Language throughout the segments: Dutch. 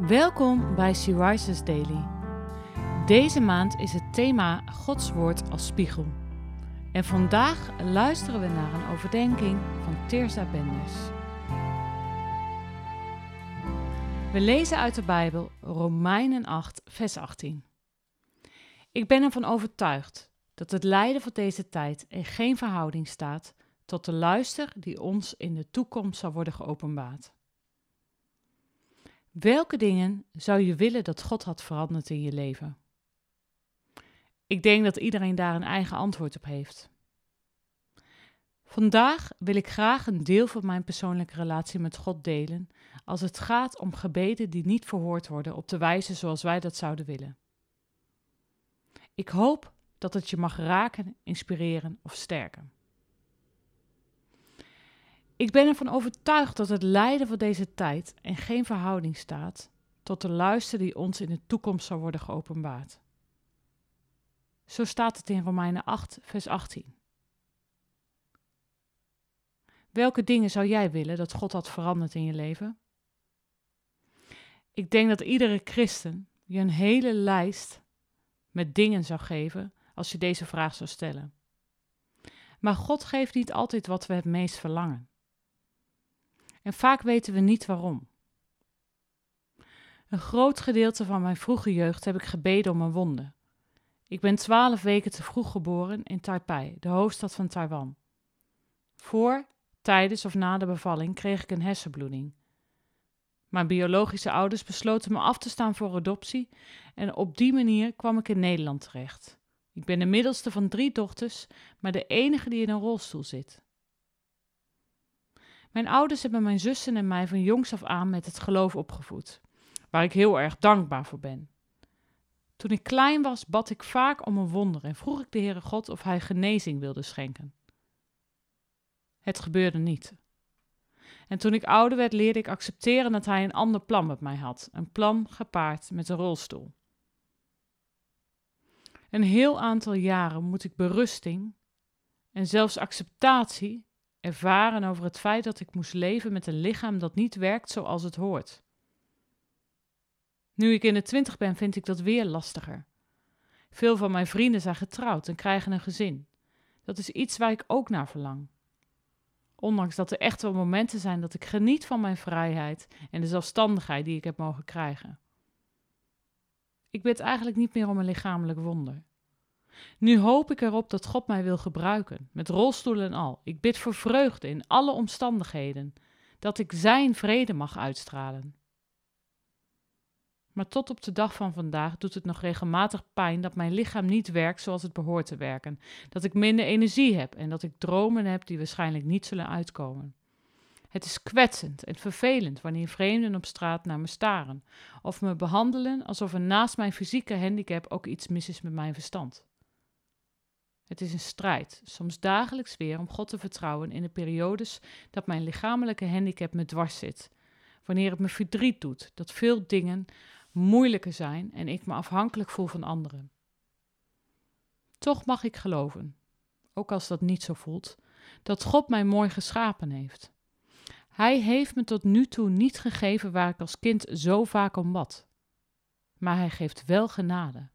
Welkom bij She Rises Daily. Deze maand is het thema Gods Woord als spiegel. En vandaag luisteren we naar een overdenking van Teersa Benders. We lezen uit de Bijbel Romeinen 8, vers 18. Ik ben ervan overtuigd dat het lijden van deze tijd in geen verhouding staat tot de luister die ons in de toekomst zal worden geopenbaard. Welke dingen zou je willen dat God had veranderd in je leven? Ik denk dat iedereen daar een eigen antwoord op heeft. Vandaag wil ik graag een deel van mijn persoonlijke relatie met God delen als het gaat om gebeden die niet verhoord worden op de wijze zoals wij dat zouden willen. Ik hoop dat het je mag raken, inspireren of sterken. Ik ben ervan overtuigd dat het lijden van deze tijd in geen verhouding staat tot de luister die ons in de toekomst zal worden geopenbaard. Zo staat het in Romeinen 8, vers 18. Welke dingen zou jij willen dat God had veranderd in je leven? Ik denk dat iedere christen je een hele lijst met dingen zou geven als je deze vraag zou stellen. Maar God geeft niet altijd wat we het meest verlangen. En vaak weten we niet waarom. Een groot gedeelte van mijn vroege jeugd heb ik gebeden om een wonde. Ik ben twaalf weken te vroeg geboren in Taipei, de hoofdstad van Taiwan. Voor, tijdens of na de bevalling kreeg ik een hersenbloeding. Mijn biologische ouders besloten me af te staan voor adoptie en op die manier kwam ik in Nederland terecht. Ik ben de middelste van drie dochters, maar de enige die in een rolstoel zit. Mijn ouders hebben mijn zussen en mij van jongs af aan met het geloof opgevoed, waar ik heel erg dankbaar voor ben. Toen ik klein was, bad ik vaak om een wonder en vroeg ik de Heere God of Hij genezing wilde schenken. Het gebeurde niet. En toen ik ouder werd, leerde ik accepteren dat Hij een ander plan met mij had, een plan gepaard met een rolstoel. Een heel aantal jaren moet ik berusting en zelfs acceptatie ervaren over het feit dat ik moest leven met een lichaam dat niet werkt zoals het hoort. Nu ik in de twintig ben, vind ik dat weer lastiger. Veel van mijn vrienden zijn getrouwd en krijgen een gezin. Dat is iets waar ik ook naar verlang. Ondanks dat er echt wel momenten zijn dat ik geniet van mijn vrijheid en de zelfstandigheid die ik heb mogen krijgen. Ik bid eigenlijk niet meer om een lichamelijk wonder. Nu hoop ik erop dat God mij wil gebruiken, met rolstoelen en al. Ik bid voor vreugde in alle omstandigheden, dat ik Zijn vrede mag uitstralen. Maar tot op de dag van vandaag doet het nog regelmatig pijn dat mijn lichaam niet werkt zoals het behoort te werken, dat ik minder energie heb en dat ik dromen heb die waarschijnlijk niet zullen uitkomen. Het is kwetsend en vervelend wanneer vreemden op straat naar me staren of me behandelen alsof er naast mijn fysieke handicap ook iets mis is met mijn verstand. Het is een strijd, soms dagelijks weer, om God te vertrouwen in de periodes dat mijn lichamelijke handicap me dwars zit. Wanneer het me verdriet doet, dat veel dingen moeilijker zijn en ik me afhankelijk voel van anderen. Toch mag ik geloven, ook als dat niet zo voelt, dat God mij mooi geschapen heeft. Hij heeft me tot nu toe niet gegeven waar ik als kind zo vaak om bad. Maar hij geeft wel genade.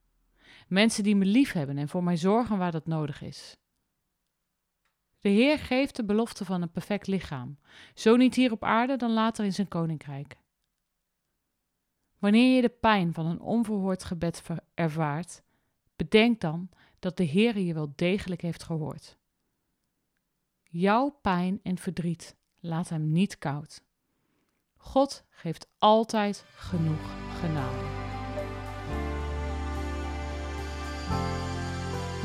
Mensen die me lief hebben en voor mij zorgen waar dat nodig is. De Heer geeft de belofte van een perfect lichaam, zo niet hier op aarde, dan later in zijn koninkrijk. Wanneer je de pijn van een onverhoord gebed ervaart, bedenk dan dat de Heer je wel degelijk heeft gehoord. Jouw pijn en verdriet laat hem niet koud. God geeft altijd genoeg genade.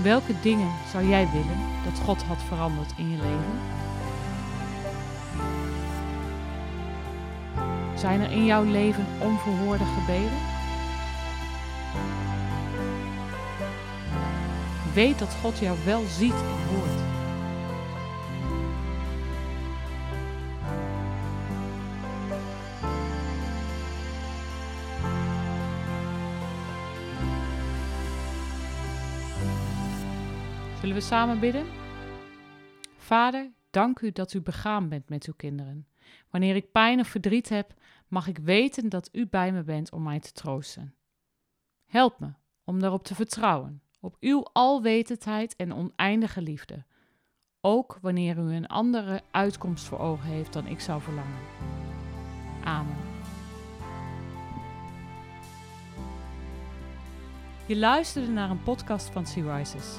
Welke dingen zou jij willen dat God had veranderd in je leven? Zijn er in jouw leven onverhoorde gebeden? Weet dat God jou wel ziet en hoort. Zullen we samen bidden? Vader, dank u dat u begaan bent met uw kinderen. Wanneer ik pijn of verdriet heb, mag ik weten dat u bij me bent om mij te troosten. Help me om daarop te vertrouwen, op uw alwetendheid en oneindige liefde, ook wanneer u een andere uitkomst voor ogen heeft dan ik zou verlangen. Amen. Je luisterde naar een podcast van Sea Rises.